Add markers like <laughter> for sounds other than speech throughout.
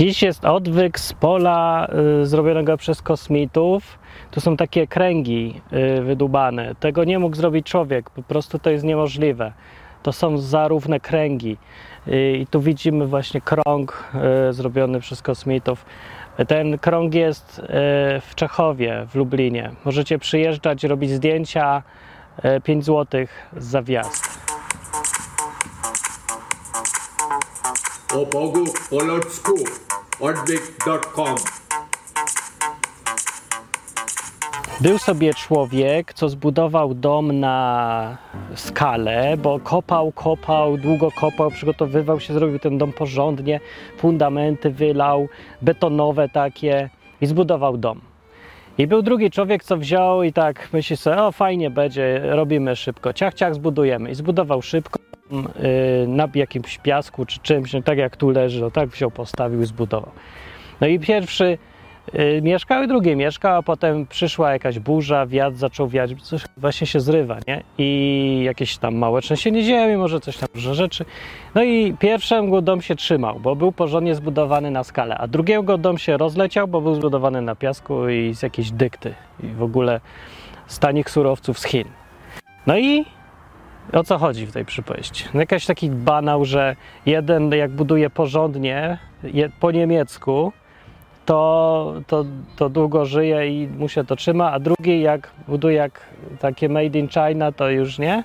Dziś jest odwyk z pola y, zrobionego przez kosmitów. Tu są takie kręgi y, wydubane. Tego nie mógł zrobić człowiek, po prostu to jest niemożliwe. To są zarówne kręgi. Y, I tu widzimy właśnie krąg y, zrobiony przez kosmitów. Ten krąg jest y, w Czechowie, w Lublinie. Możecie przyjeżdżać, robić zdjęcia. 5 zł za wjazd. o Bogu po ludzku odwyk.com Był sobie człowiek, co zbudował dom na skalę, bo kopał, kopał, długo kopał, przygotowywał się, zrobił ten dom porządnie, fundamenty wylał, betonowe takie i zbudował dom. I był drugi człowiek, co wziął i tak myśli sobie, o fajnie będzie, robimy szybko, ciach, ciach, zbudujemy. I zbudował szybko na jakimś piasku czy czymś, no tak jak tu leży, no tak wziął, postawił i zbudował. No i pierwszy yy, mieszkał i drugi mieszkał, a potem przyszła jakaś burza, wiatr zaczął wiać, coś właśnie się zrywa, nie? I jakieś tam małe trzęsienie ziemi, może coś tam, dużo rzeczy. No i pierwszemu dom się trzymał, bo był porządnie zbudowany na skalę, a drugiego dom się rozleciał, bo był zbudowany na piasku i z jakiejś dykty i w ogóle z tanich surowców z Chin. No i o co chodzi w tej przypowieści? No Jakiś taki banał, że jeden jak buduje porządnie je, po niemiecku, to, to, to długo żyje i mu się to trzyma, a drugi jak buduje jak takie made in China, to już nie.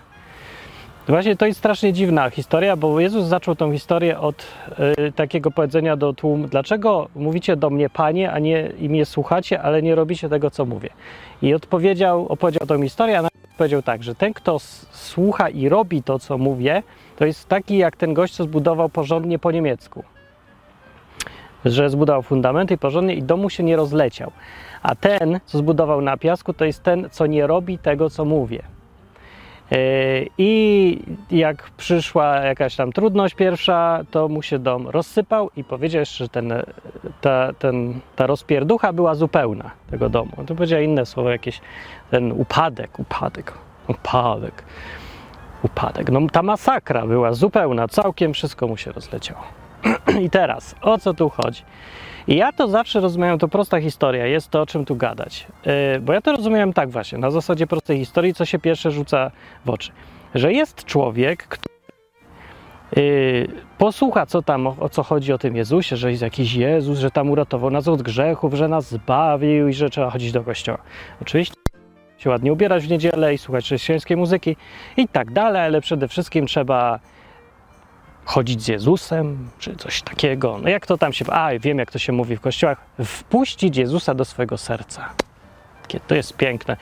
Właśnie to jest strasznie dziwna historia, bo Jezus zaczął tą historię od y, takiego powiedzenia do tłumu, dlaczego mówicie do mnie Panie, a nie i mnie słuchacie, ale nie robicie tego, co mówię. I odpowiedział, opowiedział tą historię, a powiedział tak, że ten, kto słucha i robi to, co mówię, to jest taki jak ten gość, co zbudował porządnie po niemiecku. Że zbudował fundamenty porządnie i domu się nie rozleciał. A ten, co zbudował na piasku, to jest ten, co nie robi tego, co mówię. Yy, I jak przyszła jakaś tam trudność pierwsza, to mu się dom rozsypał i powiedział jeszcze, że ten, ta, ten, ta rozpierducha była zupełna tego domu. To powiedział inne słowo, jakieś ten upadek, upadek, upadek, upadek. No ta masakra była zupełna, całkiem wszystko mu się rozleciało. <clears throat> I teraz, o co tu chodzi? I ja to zawsze rozumiałem, to prosta historia, jest to o czym tu gadać. Yy, bo ja to rozumiałem tak właśnie, na zasadzie prostej historii, co się pierwsze rzuca w oczy. Że jest człowiek, który yy, posłucha, co tam, o, o co chodzi o tym Jezusie, że jest jakiś Jezus, że tam uratował nas od grzechów, że nas zbawił i że trzeba chodzić do kościoła. Oczywiście się ładnie ubierać w niedzielę i słuchać chrześcijańskiej muzyki i tak dalej, ale przede wszystkim trzeba chodzić z Jezusem, czy coś takiego. No jak to tam się. A, wiem, jak to się mówi w kościołach. Wpuścić Jezusa do swojego serca. Jakie to jest piękne.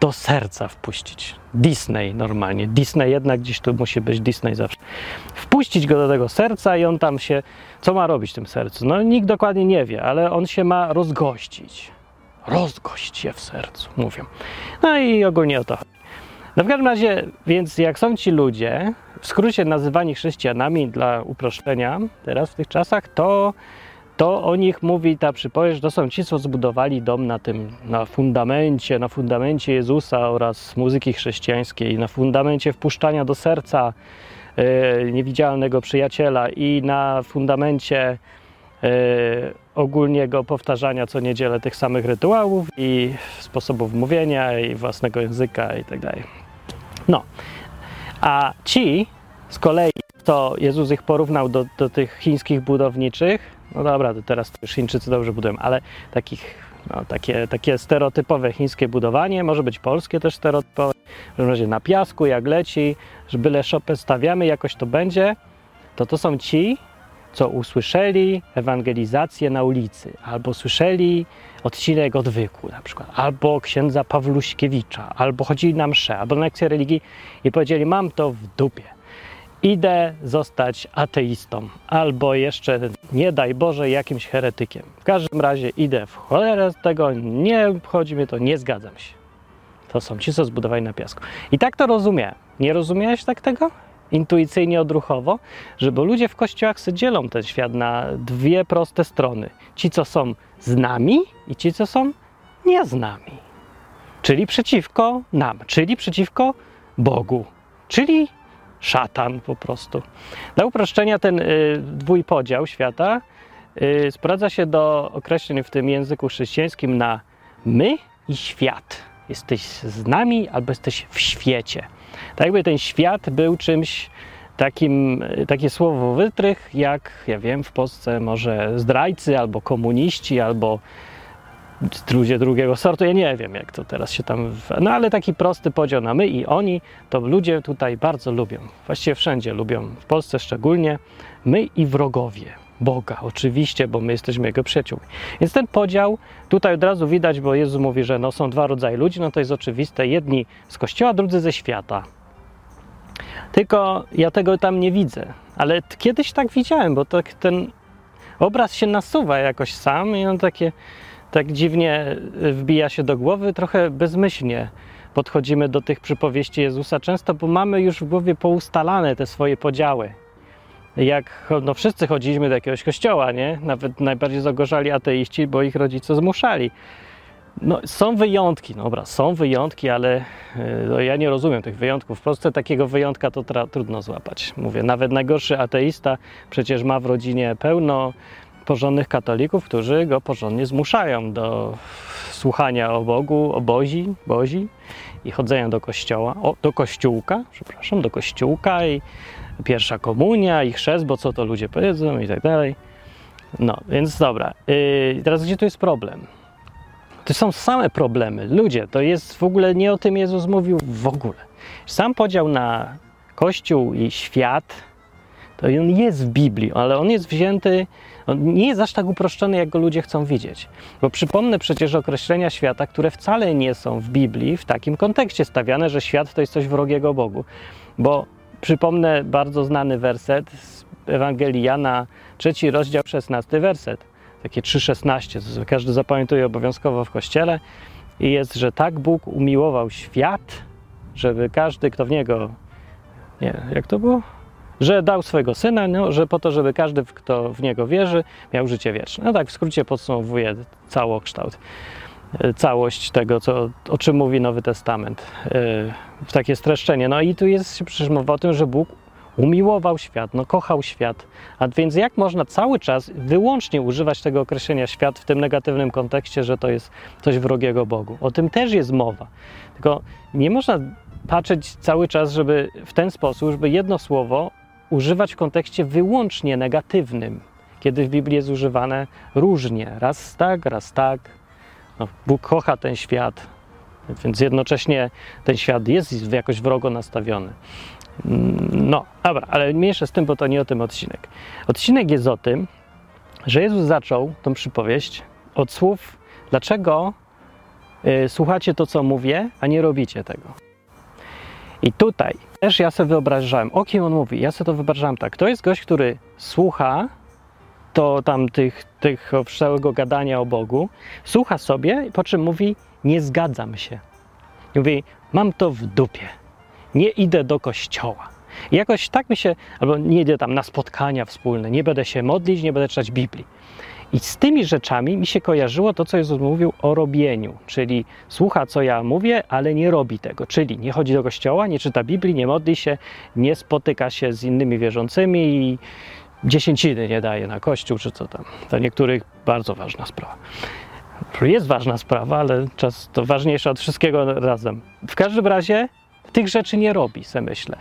Do serca wpuścić. Disney normalnie. Disney jednak gdzieś tu musi być Disney zawsze. Wpuścić go do tego serca i on tam się. Co ma robić w tym sercu? No nikt dokładnie nie wie, ale on się ma rozgościć. Rozgość się w sercu, mówią. No i ogólnie o to chodzi. No w każdym razie, więc jak są ci ludzie, w skrócie nazywani chrześcijanami dla uproszczenia teraz w tych czasach, to, to o nich mówi ta przypowieść, że to są ci, co zbudowali dom na tym, na fundamencie, na fundamencie Jezusa oraz muzyki chrześcijańskiej, na fundamencie wpuszczania do serca e, niewidzialnego przyjaciela i na fundamencie ogólniego powtarzania co niedzielę tych samych rytuałów i sposobów mówienia i własnego języka i tak dalej. No, a ci z kolei, to Jezus ich porównał do, do tych chińskich budowniczych, no dobra, to teraz to już Chińczycy dobrze budują, ale takich, no, takie, takie stereotypowe chińskie budowanie, może być polskie też stereotypowe, w każdym razie na piasku, jak leci, że byle szopę stawiamy, jakoś to będzie, to to są ci, co usłyszeli ewangelizację na ulicy, albo słyszeli odcinek odwyku na przykład, albo księdza Pawluśkiewicza, albo chodzili na mszę, albo na lekcję religii i powiedzieli, mam to w dupie. Idę zostać ateistą, albo jeszcze, nie daj Boże, jakimś heretykiem. W każdym razie idę w cholerę z tego, nie obchodzi mnie to, nie zgadzam się. To są ci, co zbudowali na piasku. I tak to rozumiem. Nie rozumiałeś tak tego? Intuicyjnie, odruchowo? Że bo ludzie w kościołach sobie dzielą ten świat na dwie proste strony. Ci, co są z nami i ci, co są nie z nami. Czyli przeciwko nam, czyli przeciwko Bogu, czyli szatan po prostu. Dla uproszczenia ten y, dwójpodział świata yy, sprowadza się do określeń w tym języku chrześcijańskim na my i świat. Jesteś z nami albo jesteś w świecie. Tak jakby ten świat był czymś takim, takie słowo wytrych, jak ja wiem, w Polsce może zdrajcy, albo komuniści, albo ludzie drugiego sortu. Ja nie wiem, jak to teraz się tam. No ale taki prosty podział na my i oni, to ludzie tutaj bardzo lubią. Właściwie wszędzie lubią, w Polsce szczególnie. My i wrogowie. Boga, oczywiście, bo my jesteśmy Jego przyjaciółmi. Więc ten podział tutaj od razu widać, bo Jezus mówi, że no, są dwa rodzaje ludzi, no to jest oczywiste. Jedni z kościoła, drudzy ze świata. Tylko ja tego tam nie widzę. Ale kiedyś tak widziałem, bo tak ten obraz się nasuwa jakoś sam i on takie tak dziwnie wbija się do głowy, trochę bezmyślnie podchodzimy do tych przypowieści Jezusa często, bo mamy już w głowie poustalane te swoje podziały. Jak no, wszyscy chodziliśmy do jakiegoś kościoła, nie? Nawet najbardziej zagorzali ateiści, bo ich rodzice zmuszali. No, są wyjątki, no dobra, są wyjątki, ale no, ja nie rozumiem tych wyjątków. W Polsce takiego wyjątka to trudno złapać. Mówię, nawet najgorszy ateista przecież ma w rodzinie pełno porządnych katolików, którzy go porządnie zmuszają do słuchania o Bogu, o Bozi, Bozi i chodzenia do kościoła, o, do kościółka, przepraszam, do kościółka i pierwsza komunia i chrzest, bo co to ludzie powiedzą i tak dalej. No, więc dobra. Yy, teraz gdzie tu jest problem? To są same problemy. Ludzie, to jest w ogóle nie o tym Jezus mówił w ogóle. Sam podział na Kościół i świat, to on jest w Biblii, ale on jest wzięty, on nie jest aż tak uproszczony, jak go ludzie chcą widzieć. Bo przypomnę przecież określenia świata, które wcale nie są w Biblii w takim kontekście stawiane, że świat to jest coś wrogiego Bogu. Bo przypomnę bardzo znany werset z Ewangelii Jana, trzeci rozdział, 16 werset takie 3,16, każdy zapamiętuje obowiązkowo w kościele. I jest, że tak Bóg umiłował świat, żeby każdy, kto w niego. Nie, jak to było? Że dał swojego syna, no, że po to, żeby każdy, kto w niego wierzy, miał życie wieczne. No tak, w skrócie podsumowuje całokształt, całość tego, co, o czym mówi Nowy Testament. W takie streszczenie. No i tu jest przecież mowa o tym, że Bóg umiłował świat, no kochał świat. A więc jak można cały czas wyłącznie używać tego określenia świat w tym negatywnym kontekście, że to jest coś wrogiego Bogu? O tym też jest mowa. Tylko nie można patrzeć cały czas, żeby w ten sposób, żeby jedno słowo używać w kontekście wyłącznie negatywnym, kiedy w Biblii jest używane różnie. Raz tak, raz tak. No, Bóg kocha ten świat, więc jednocześnie ten świat jest jakoś wrogo nastawiony. No, dobra, ale mniejsze z tym, bo to nie o tym odcinek. Odcinek jest o tym, że Jezus zaczął tą przypowieść od słów, dlaczego y, słuchacie to, co mówię, a nie robicie tego. I tutaj też ja sobie wyobrażałem, o kim on mówi. Ja sobie to wyobrażałem tak. To jest gość, który słucha to tam tych, tych całego gadania o Bogu, słucha sobie, po czym mówi, nie zgadzam się. Mówi, mam to w dupie nie idę do kościoła. I jakoś tak mi się, albo nie idę tam na spotkania wspólne, nie będę się modlić, nie będę czytać Biblii. I z tymi rzeczami mi się kojarzyło to, co Jezus mówił o robieniu, czyli słucha, co ja mówię, ale nie robi tego, czyli nie chodzi do kościoła, nie czyta Biblii, nie modli się, nie spotyka się z innymi wierzącymi i dziesięciny nie daje na kościół, czy co tam. Dla niektórych bardzo ważna sprawa. Jest ważna sprawa, ale czas to ważniejsze od wszystkiego razem. W każdym razie tych rzeczy nie robi, se myślę.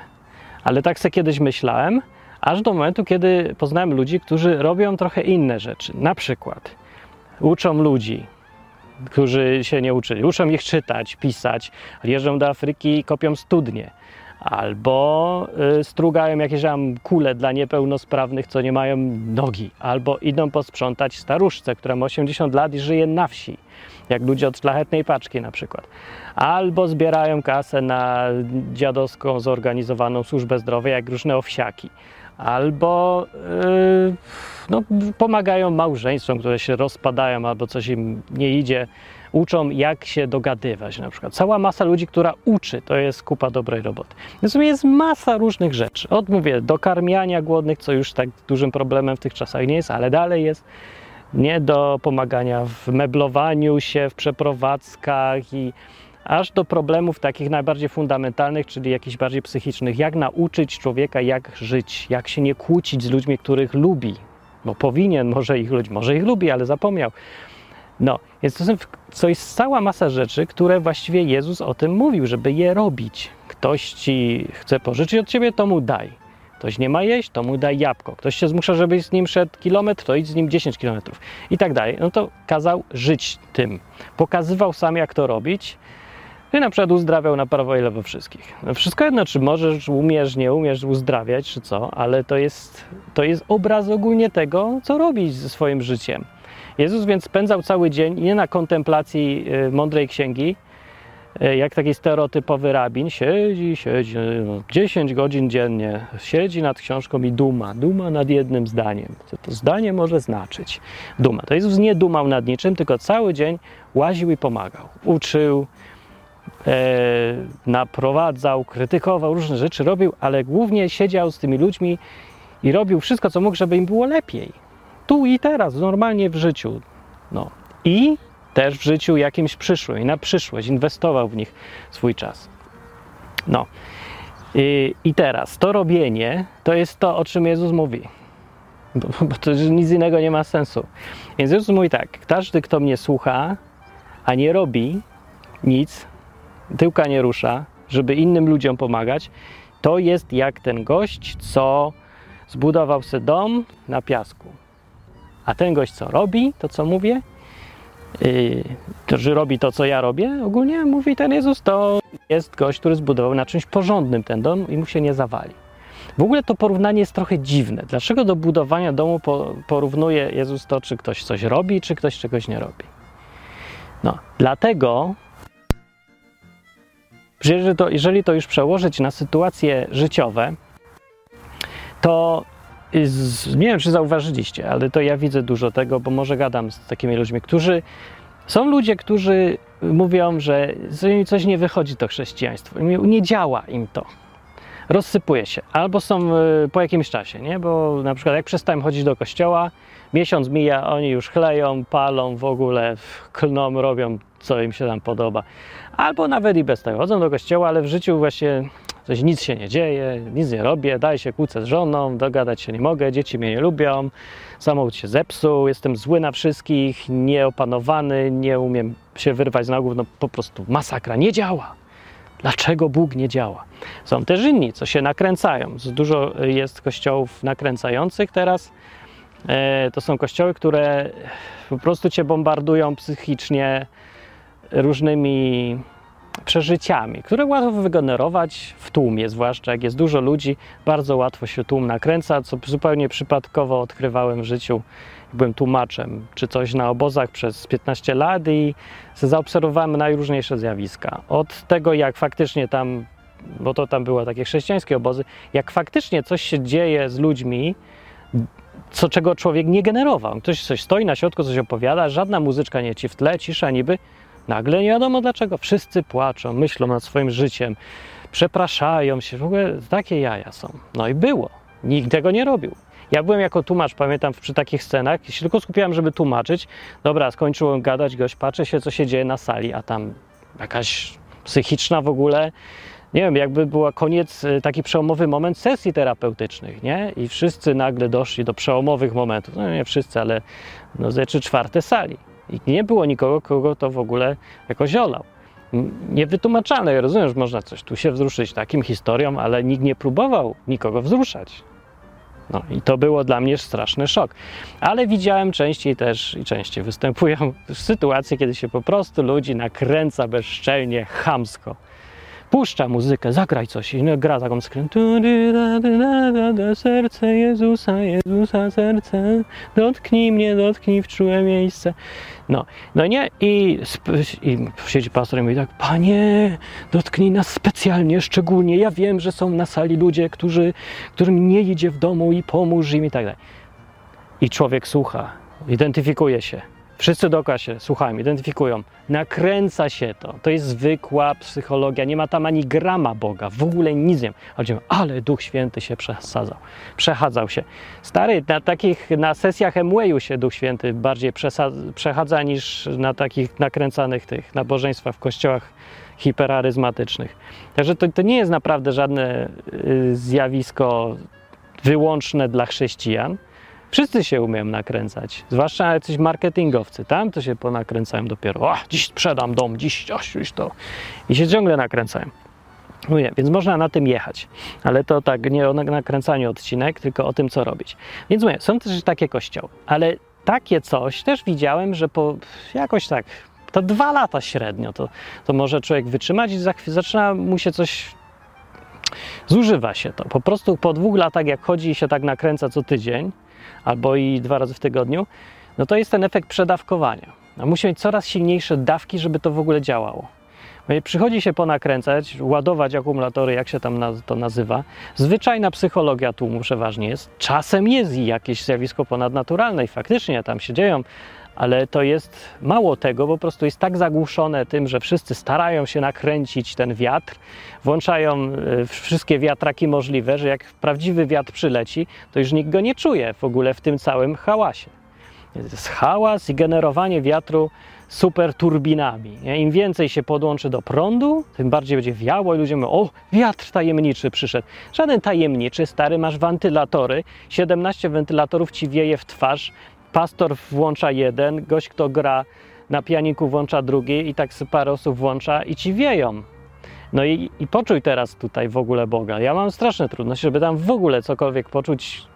Ale tak se kiedyś myślałem, aż do momentu, kiedy poznałem ludzi, którzy robią trochę inne rzeczy. Na przykład uczą ludzi, którzy się nie uczyli. Uczą ich czytać, pisać, jeżdżą do Afryki i kopią studnie. Albo y, strugają jakieś tam kule dla niepełnosprawnych, co nie mają nogi. Albo idą posprzątać staruszce, która ma 80 lat i żyje na wsi jak ludzie od szlachetnej paczki na przykład. Albo zbierają kasę na dziadowską zorganizowaną służbę zdrowia, jak różne owsiaki. Albo yy, no, pomagają małżeństwom, które się rozpadają albo coś im nie idzie. Uczą, jak się dogadywać na przykład. Cała masa ludzi, która uczy, to jest kupa dobrej roboty. Więc jest masa różnych rzeczy. Od, mówię, dokarmiania głodnych, co już tak dużym problemem w tych czasach nie jest, ale dalej jest nie do pomagania w meblowaniu się, w przeprowadzkach i aż do problemów takich najbardziej fundamentalnych, czyli jakichś bardziej psychicznych. Jak nauczyć człowieka, jak żyć, jak się nie kłócić z ludźmi, których lubi. bo powinien, może ich ludzi, może ich lubi, ale zapomniał. No, więc to, są, to jest cała masa rzeczy, które właściwie Jezus o tym mówił, żeby je robić. Ktoś ci chce pożyczyć od ciebie, to mu daj. Ktoś nie ma jeść, to mu daj jabłko. Ktoś się zmusza, żebyś z nim szedł kilometr, to idź z nim 10 kilometrów. I tak dalej. No to kazał żyć tym. Pokazywał sam, jak to robić. I na przykład uzdrawiał na prawo i lewo wszystkich. No wszystko jedno, czy możesz, umiesz, nie umiesz uzdrawiać, czy co, ale to jest, to jest obraz ogólnie tego, co robić ze swoim życiem. Jezus więc spędzał cały dzień nie na kontemplacji y, mądrej księgi, y, jak taki stereotypowy rabin, siedzi, siedzi, no, 10 godzin dziennie, siedzi nad książką i duma, duma nad jednym zdaniem. Co to zdanie może znaczyć? Duma. To Jezus nie dumał nad niczym, tylko cały dzień łaził i pomagał. Uczył, e, naprowadzał, krytykował, różne rzeczy robił, ale głównie siedział z tymi ludźmi i robił wszystko, co mógł, żeby im było lepiej tu i teraz, normalnie w życiu. No. I też w życiu jakimś przyszłym, na przyszłość, inwestował w nich swój czas. No. I, I, teraz to robienie to jest to, o czym Jezus mówi. Bo, bo to nic innego nie ma sensu. Więc Jezus mówi tak: każdy, kto mnie słucha, a nie robi nic, tyłka nie rusza, żeby innym ludziom pomagać, to jest jak ten gość, co zbudował sobie dom na piasku. A ten gość co robi, to co mówię, yy, to, że robi to, co ja robię, ogólnie mówi ten Jezus, to jest gość, który zbudował na czymś porządnym ten dom i mu się nie zawali. W ogóle to porównanie jest trochę dziwne. Dlaczego do budowania domu porównuje Jezus to, czy ktoś coś robi, czy ktoś czegoś nie robi? No, dlatego, że to, jeżeli to już przełożyć na sytuacje życiowe, to nie wiem, czy zauważyliście, ale to ja widzę dużo tego, bo może gadam z takimi ludźmi, którzy są ludzie, którzy mówią, że coś nie wychodzi to chrześcijaństwo, nie działa im to. Rozsypuje się. Albo są e, po jakimś czasie, nie? Bo na przykład jak przestałem chodzić do kościoła, miesiąc mija, oni już chleją, palą, w ogóle klną, robią co im się tam podoba. Albo nawet i bez tego. Chodzą do kościoła, ale w życiu właśnie coś nic się nie dzieje, nic nie robię, daj się kłócę z żoną, dogadać się nie mogę, dzieci mnie nie lubią, samochód się zepsuł, jestem zły na wszystkich, nieopanowany, nie umiem się wyrwać z nogów, no po prostu masakra, nie działa. Dlaczego Bóg nie działa? Są też inni, co się nakręcają. Dużo jest kościołów nakręcających teraz. E, to są kościoły, które po prostu cię bombardują psychicznie różnymi przeżyciami, które łatwo wygenerować w tłumie, zwłaszcza jak jest dużo ludzi, bardzo łatwo się tłum nakręca, co zupełnie przypadkowo odkrywałem w życiu. Byłem tłumaczem czy coś na obozach przez 15 lat i zaobserwowałem najróżniejsze zjawiska. Od tego, jak faktycznie tam, bo to tam były takie chrześcijańskie obozy, jak faktycznie coś się dzieje z ludźmi, co czego człowiek nie generował. Ktoś coś stoi na środku, coś opowiada, żadna muzyczka nie ci w tle, cisza niby, Nagle nie wiadomo dlaczego wszyscy płaczą, myślą nad swoim życiem, przepraszają się, w ogóle takie jaja są. No i było. Nikt tego nie robił. Ja byłem jako tłumacz, pamiętam przy takich scenach, się tylko skupiałem, żeby tłumaczyć. Dobra, skończyłem gadać, gość patrzy się, co się dzieje na sali, a tam jakaś psychiczna w ogóle, nie wiem, jakby był koniec, y, taki przełomowy moment sesji terapeutycznych, nie? I wszyscy nagle doszli do przełomowych momentów. No nie wszyscy, ale no ze trzy czwarte sali. I nie było nikogo, kogo to w ogóle jakoś olał. Niewytłumaczalne, ja rozumiem, że można coś tu się wzruszyć takim historią, ale nikt nie próbował nikogo wzruszać. No i to było dla mnie straszny szok. Ale widziałem częściej też i częściej występują <laughs> sytuacje, kiedy się po prostu ludzi nakręca bezczelnie, chamsko puszcza muzykę, zagraj coś i no, gra taką skręt. Serce Jezusa, Jezusa serce, dotknij mnie, dotknij w czułe miejsce. No, no nie, i, i siedzi pastor i mówi tak, panie, dotknij nas specjalnie, szczególnie, ja wiem, że są na sali ludzie, którzy, którym nie idzie w domu i pomóż im i tak dalej. I człowiek słucha, identyfikuje się Wszyscy dookoła się słuchają, identyfikują. Nakręca się to. To jest zwykła psychologia. Nie ma tam ani grama Boga. W ogóle nic nie ma. Ale Duch Święty się przesadzał. Przechadzał się. Stary, na takich, na sesjach Emwayu się Duch Święty bardziej przechadza niż na takich nakręcanych tych nabożeństwach w kościołach hiperaryzmatycznych. Także to, to nie jest naprawdę żadne y, zjawisko wyłączne dla chrześcijan Wszyscy się umieją nakręcać, zwłaszcza jacyś marketingowcy. Tam to się ponakręcają dopiero. O, dziś sprzedam dom, dziś, oś, już to. I się ciągle nakręcają. Mówię, więc można na tym jechać, ale to tak nie o nakręcaniu odcinek, tylko o tym, co robić. Więc mówię, są też takie kościoły, ale takie coś też widziałem, że po jakoś tak, to dwa lata średnio, to, to może człowiek wytrzymać i za zaczyna mu się coś zużywa się to. Po prostu po dwóch latach, jak chodzi i się tak nakręca co tydzień, albo i dwa razy w tygodniu, no to jest ten efekt przedawkowania. A musi mieć coraz silniejsze dawki, żeby to w ogóle działało. Przychodzi się ponakręcać, ładować akumulatory, jak się tam to nazywa. Zwyczajna psychologia tłumu przeważnie jest. Czasem jest i jakieś zjawisko ponadnaturalne i faktycznie tam się dzieją, ale to jest mało tego, po prostu jest tak zagłuszone tym, że wszyscy starają się nakręcić ten wiatr, włączają e, wszystkie wiatraki możliwe, że jak prawdziwy wiatr przyleci, to już nikt go nie czuje w ogóle w tym całym hałasie. Jest hałas i generowanie wiatru super turbinami. Im więcej się podłączy do prądu, tym bardziej będzie wiało i ludzie mówią, o, wiatr tajemniczy przyszedł. Żaden tajemniczy, stary, masz wentylatory, 17 wentylatorów ci wieje w twarz, pastor włącza jeden, gość, kto gra na pianiku włącza drugi i tak parę osób włącza i ci wieją. No i, i poczuj teraz tutaj w ogóle Boga. Ja mam straszne trudności, żeby tam w ogóle cokolwiek poczuć,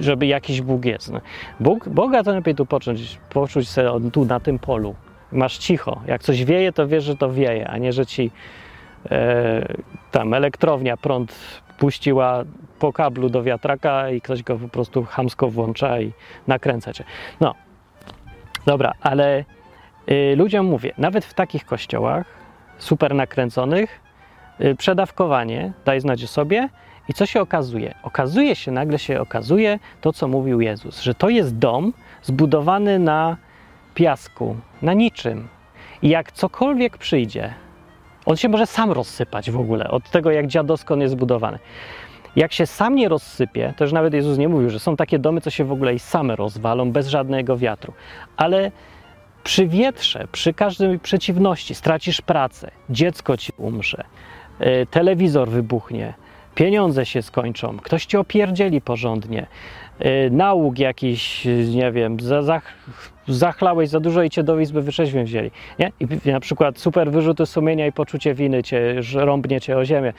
żeby jakiś Bóg jest. No. Bóg, Boga to lepiej tu poczuć, poczuć sobie tu na tym polu masz cicho. Jak coś wieje, to wiesz, że to wieje, a nie, że ci e, tam elektrownia prąd puściła po kablu do wiatraka i ktoś go po prostu hamsko włącza i nakręca cię. No, dobra, ale y, ludziom mówię, nawet w takich kościołach super nakręconych, y, przedawkowanie daj znać sobie i co się okazuje? Okazuje się, nagle się okazuje to, co mówił Jezus, że to jest dom zbudowany na piasku, na niczym. I jak cokolwiek przyjdzie, on się może sam rozsypać w ogóle, od tego jak dziadowsko on jest zbudowany. Jak się sam nie rozsypie, to już nawet Jezus nie mówił, że są takie domy, co się w ogóle i same rozwalą bez żadnego wiatru. Ale przy wietrze, przy każdej przeciwności stracisz pracę, dziecko ci umrze, y, telewizor wybuchnie, pieniądze się skończą, ktoś ci opierdzieli porządnie, nauk jakiś, nie wiem, za, za, zachlałeś za dużo i cię do izby wyrzeźbień wzięli, nie? I na przykład super wyrzuty sumienia i poczucie winy cię, rąbnie cię o ziemię.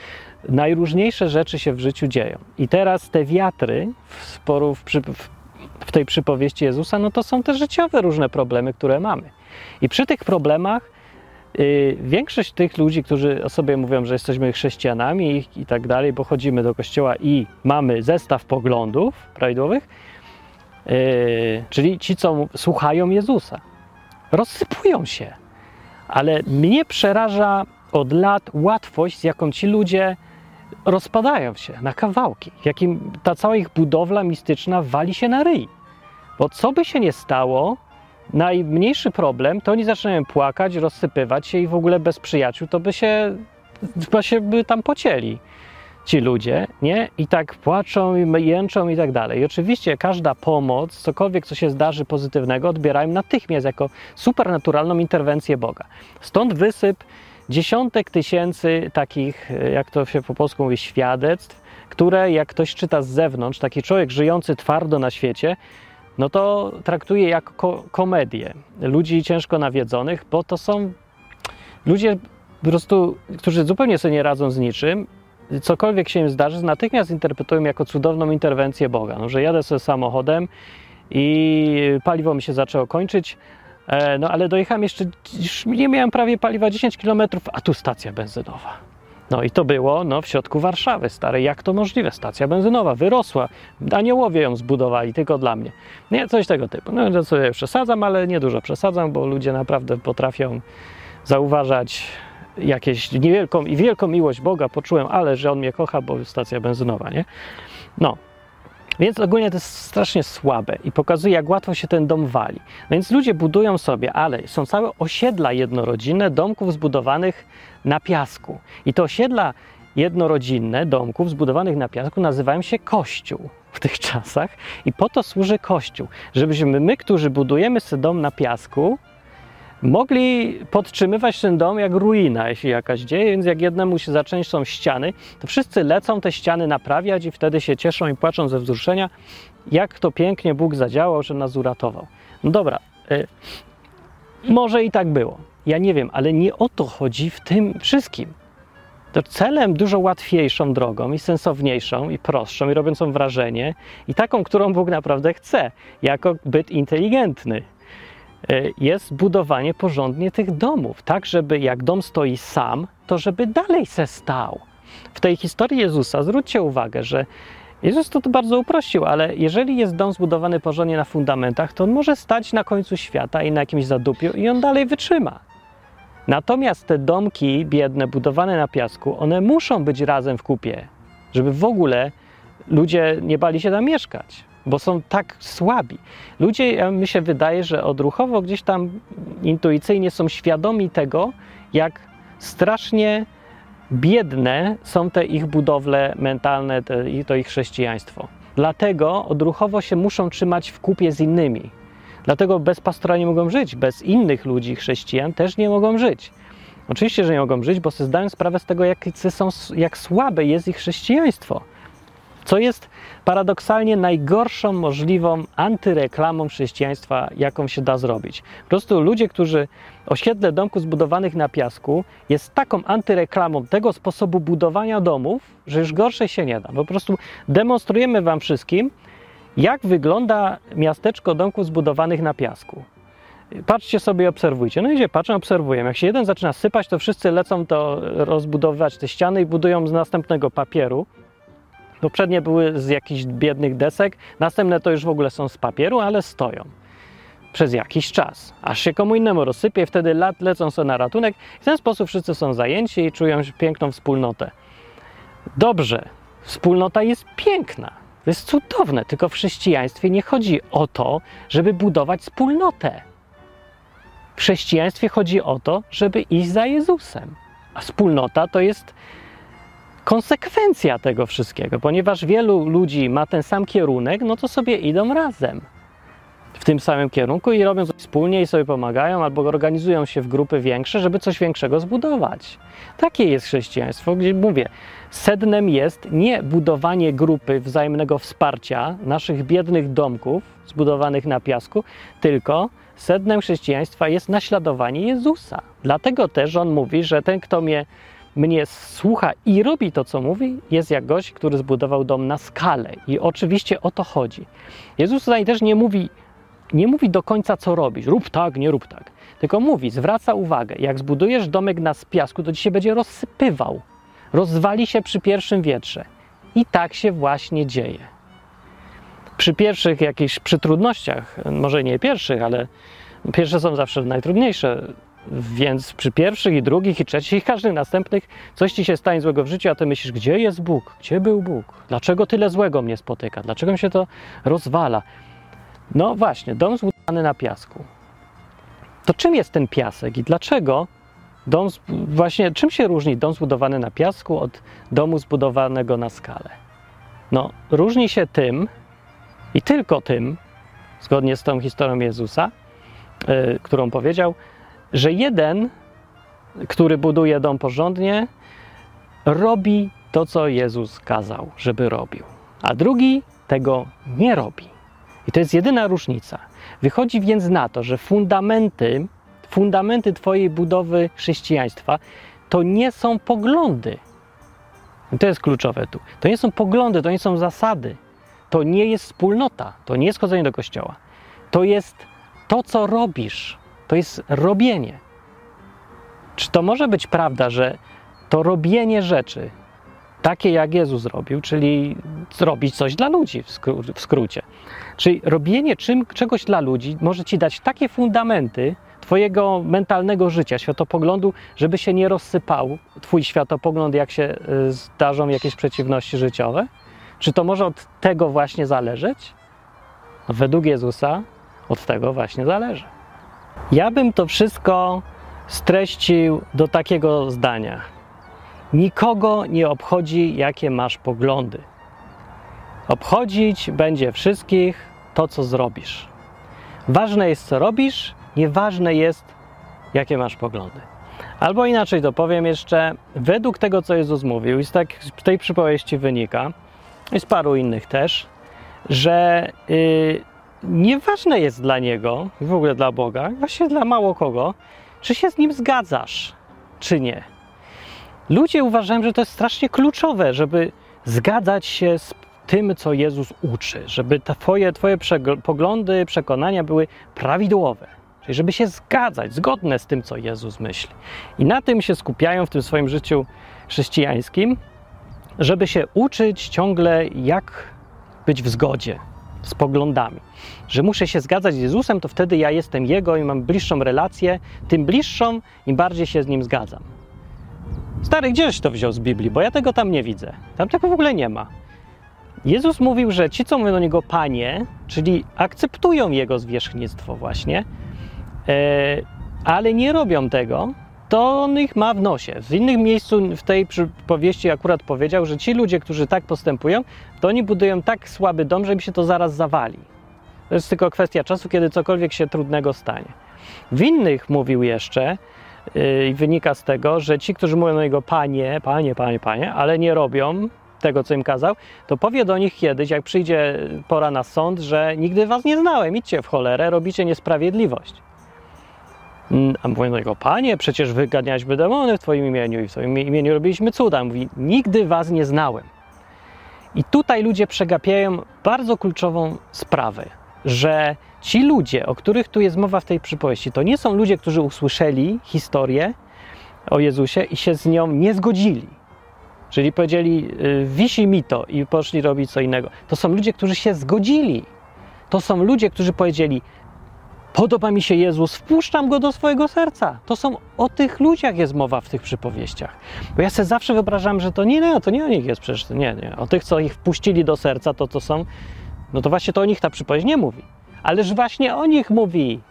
Najróżniejsze rzeczy się w życiu dzieją. I teraz te wiatry w, sporu, w, w, w tej przypowieści Jezusa, no to są te życiowe różne problemy, które mamy. I przy tych problemach Y, większość tych ludzi, którzy o sobie mówią, że jesteśmy chrześcijanami i, tak dalej, bo chodzimy do kościoła i mamy zestaw poglądów prawidłowych, yy, czyli ci, co słuchają Jezusa, rozsypują się. Ale mnie przeraża od lat łatwość, z jaką ci ludzie rozpadają się na kawałki, jakim ta cała ich budowla mistyczna wali się na ryj. Bo co by się nie stało, najmniejszy problem, to oni zaczynają płakać, rozsypywać się i w ogóle bez przyjaciół to by się, by się by tam pocięli ci ludzie, nie? I tak płaczą i jęczą i tak dalej. I oczywiście każda pomoc, cokolwiek, co się zdarzy pozytywnego, odbierają natychmiast jako supernaturalną interwencję Boga. Stąd wysyp dziesiątek tysięcy takich, jak to się po polsku mówi, świadectw, które jak ktoś czyta z zewnątrz, taki człowiek żyjący twardo na świecie, no to traktuje jako ko komedię ludzi ciężko nawiedzonych, bo to są ludzie po prostu, którzy zupełnie sobie nie radzą z niczym, cokolwiek się im zdarzy, natychmiast interpretują jako cudowną interwencję Boga. No, że jadę sobie samochodem i paliwo mi się zaczęło kończyć, e, no ale dojechałem jeszcze, już nie miałem prawie paliwa 10 km, a tu stacja benzynowa. No i to było no, w środku Warszawy starej. Jak to możliwe? Stacja benzynowa wyrosła. Aniołowie ją zbudowali tylko dla mnie. Nie, coś tego typu. No to sobie przesadzam, ale nie dużo przesadzam, bo ludzie naprawdę potrafią zauważać jakieś niewielką i wielką miłość Boga poczułem, ale że On mnie kocha, bo stacja benzynowa, nie? No, więc ogólnie to jest strasznie słabe i pokazuje, jak łatwo się ten dom wali. No więc ludzie budują sobie, ale są całe osiedla jednorodzinne domków zbudowanych na piasku. I te osiedla jednorodzinne domków zbudowanych na piasku nazywają się kościół w tych czasach i po to służy kościół, żebyśmy my, którzy budujemy sobie dom na piasku, mogli podtrzymywać ten dom jak ruina, jeśli jakaś dzieje, więc jak jednemu się są ściany, to wszyscy lecą te ściany naprawiać i wtedy się cieszą i płaczą ze wzruszenia, jak to pięknie Bóg zadziałał, że nas uratował. No dobra, y, może i tak było. Ja nie wiem, ale nie o to chodzi w tym wszystkim. To celem dużo łatwiejszą drogą i sensowniejszą i prostszą i robiącą wrażenie i taką, którą Bóg naprawdę chce, jako byt inteligentny, jest budowanie porządnie tych domów, tak żeby jak dom stoi sam, to żeby dalej se stał. W tej historii Jezusa zwróćcie uwagę, że Jezus to, to bardzo uprościł, ale jeżeli jest dom zbudowany porządnie na fundamentach, to on może stać na końcu świata i na jakimś zadupiu i on dalej wytrzyma. Natomiast te domki biedne, budowane na piasku, one muszą być razem w kupie, żeby w ogóle ludzie nie bali się tam mieszkać, bo są tak słabi. Ludzie, mi się wydaje, że odruchowo gdzieś tam intuicyjnie są świadomi tego, jak strasznie biedne są te ich budowle mentalne, te, to ich chrześcijaństwo. Dlatego odruchowo się muszą trzymać w kupie z innymi. Dlatego bez pastora nie mogą żyć, bez innych ludzi, chrześcijan też nie mogą żyć. Oczywiście, że nie mogą żyć, bo sobie zdają sprawę z tego, jak, są, jak słabe jest ich chrześcijaństwo co jest paradoksalnie najgorszą możliwą antyreklamą chrześcijaństwa, jaką się da zrobić. Po prostu ludzie, którzy osiedle domków zbudowanych na piasku jest taką antyreklamą tego sposobu budowania domów, że już gorsze się nie da. Po prostu demonstrujemy Wam wszystkim, jak wygląda miasteczko domków zbudowanych na piasku. Patrzcie sobie obserwujcie. No idzie, patrzę, obserwuję. Jak się jeden zaczyna sypać, to wszyscy lecą to rozbudowywać te ściany i budują z następnego papieru, Poprzednie były z jakichś biednych desek, następne to już w ogóle są z papieru, ale stoją przez jakiś czas, aż się komu innemu rozsypie, wtedy lat lecą sobie na ratunek. W ten sposób wszyscy są zajęci i czują piękną wspólnotę. Dobrze, wspólnota jest piękna, to jest cudowne, tylko w chrześcijaństwie nie chodzi o to, żeby budować wspólnotę. W chrześcijaństwie chodzi o to, żeby iść za Jezusem, a wspólnota to jest konsekwencja tego wszystkiego, ponieważ wielu ludzi ma ten sam kierunek, no to sobie idą razem w tym samym kierunku i robią coś wspólnie i sobie pomagają albo organizują się w grupy większe, żeby coś większego zbudować. Takie jest chrześcijaństwo, gdzie mówię, sednem jest nie budowanie grupy wzajemnego wsparcia naszych biednych domków zbudowanych na piasku, tylko sednem chrześcijaństwa jest naśladowanie Jezusa. Dlatego też on mówi, że ten, kto mnie mnie słucha i robi to, co mówi, jest jak gość, który zbudował dom na skalę. I oczywiście o to chodzi. Jezus tutaj też nie mówi, nie mówi do końca, co robisz. Rób tak, nie rób tak. Tylko mówi, zwraca uwagę, jak zbudujesz domek na piasku, to ci się będzie rozsypywał. Rozwali się przy pierwszym wietrze. I tak się właśnie dzieje. Przy pierwszych jakichś przy trudnościach, może nie pierwszych, ale pierwsze są zawsze najtrudniejsze więc przy pierwszych i drugich i trzecich i każdych następnych coś ci się stanie złego w życiu, a ty myślisz, gdzie jest Bóg? Gdzie był Bóg? Dlaczego tyle złego mnie spotyka? Dlaczego mi się to rozwala? No właśnie, dom zbudowany na piasku. To czym jest ten piasek i dlaczego dom, właśnie czym się różni dom zbudowany na piasku od domu zbudowanego na skalę? No, różni się tym i tylko tym, zgodnie z tą historią Jezusa, yy, którą powiedział, że jeden, który buduje dom porządnie, robi to, co Jezus kazał, żeby robił, a drugi tego nie robi. I to jest jedyna różnica. Wychodzi więc na to, że fundamenty, fundamenty Twojej budowy chrześcijaństwa to nie są poglądy. I to jest kluczowe tu. To nie są poglądy, to nie są zasady. To nie jest wspólnota, to nie jest chodzenie do kościoła. To jest to, co robisz to jest robienie. Czy to może być prawda, że to robienie rzeczy, takie jak Jezus zrobił, czyli zrobić coś dla ludzi w, skró- w skrócie. Czyli robienie czym, czegoś dla ludzi może ci dać takie fundamenty Twojego mentalnego życia, światopoglądu, żeby się nie rozsypał Twój światopogląd, jak się y, zdarzą jakieś przeciwności życiowe? Czy to może od tego właśnie zależeć? Według Jezusa od tego właśnie zależy. Ja bym to wszystko streścił do takiego zdania. Nikogo nie obchodzi, jakie masz poglądy. Obchodzić będzie wszystkich to, co zrobisz. Ważne jest, co robisz, nieważne jest, jakie masz poglądy. Albo inaczej to powiem jeszcze, według tego, co Jezus mówił, i z tak z tej przypowieści wynika, i z paru innych też, że yy, nieważne jest dla Niego, w ogóle dla Boga, właśnie dla mało kogo, czy się z Nim zgadzasz, czy nie. Ludzie uważają, że to jest strasznie kluczowe, żeby zgadzać się z tym, co Jezus uczy, żeby twoje, twoje poglądy, przekonania były prawidłowe. Czyli żeby się zgadzać, zgodne z tym, co Jezus myśli. I na tym się skupiają w tym swoim życiu chrześcijańskim, żeby się uczyć ciągle, jak być w zgodzie z poglądami. Że muszę się zgadzać z Jezusem, to wtedy ja jestem Jego i mam bliższą relację. Tym bliższą, im bardziej się z Nim zgadzam. Stary, gdzieś to wziął z Biblii, bo ja tego tam nie widzę. Tam tego w ogóle nie ma. Jezus mówił, że ci, co mówią do Niego Panie, czyli akceptują Jego zwierzchnictwo właśnie, e, ale nie robią tego, to on ich ma w nosie. W innym miejscu w tej przypowieści akurat powiedział, że ci ludzie, którzy tak postępują, to oni budują tak słaby dom, że im się to zaraz zawali. To jest tylko kwestia czasu, kiedy cokolwiek się trudnego stanie. W innych mówił jeszcze, yy, i wynika z tego, że ci, którzy mówią do niego panie, panie, panie, panie, ale nie robią tego, co im kazał, to powie do nich kiedyś, jak przyjdzie pora na sąd, że nigdy was nie znałem, idźcie w cholerę, robicie niesprawiedliwość. Mm, a mówią do niego, panie, przecież wyganialiśmy demony w twoim imieniu i w twoim imieniu robiliśmy cuda. Mówi, nigdy was nie znałem. I tutaj ludzie przegapiają bardzo kluczową sprawę, że ci ludzie, o których tu jest mowa w tej przypowieści, to nie są ludzie, którzy usłyszeli historię o Jezusie i się z nią nie zgodzili. Czyli powiedzieli, y, wisi mi to i poszli robić co innego. To są ludzie, którzy się zgodzili. To są ludzie, którzy powiedzieli, Podoba mi się Jezus, wpuszczam go do swojego serca. To są o tych ludziach jest mowa w tych przypowieściach. Bo ja sobie zawsze wyobrażam, że to nie, nie, to nie o nich jest przecież, nie, nie. O tych, co ich wpuścili do serca, to to są, no to właśnie to o nich ta przypowieść nie mówi. Ależ właśnie o nich mówi.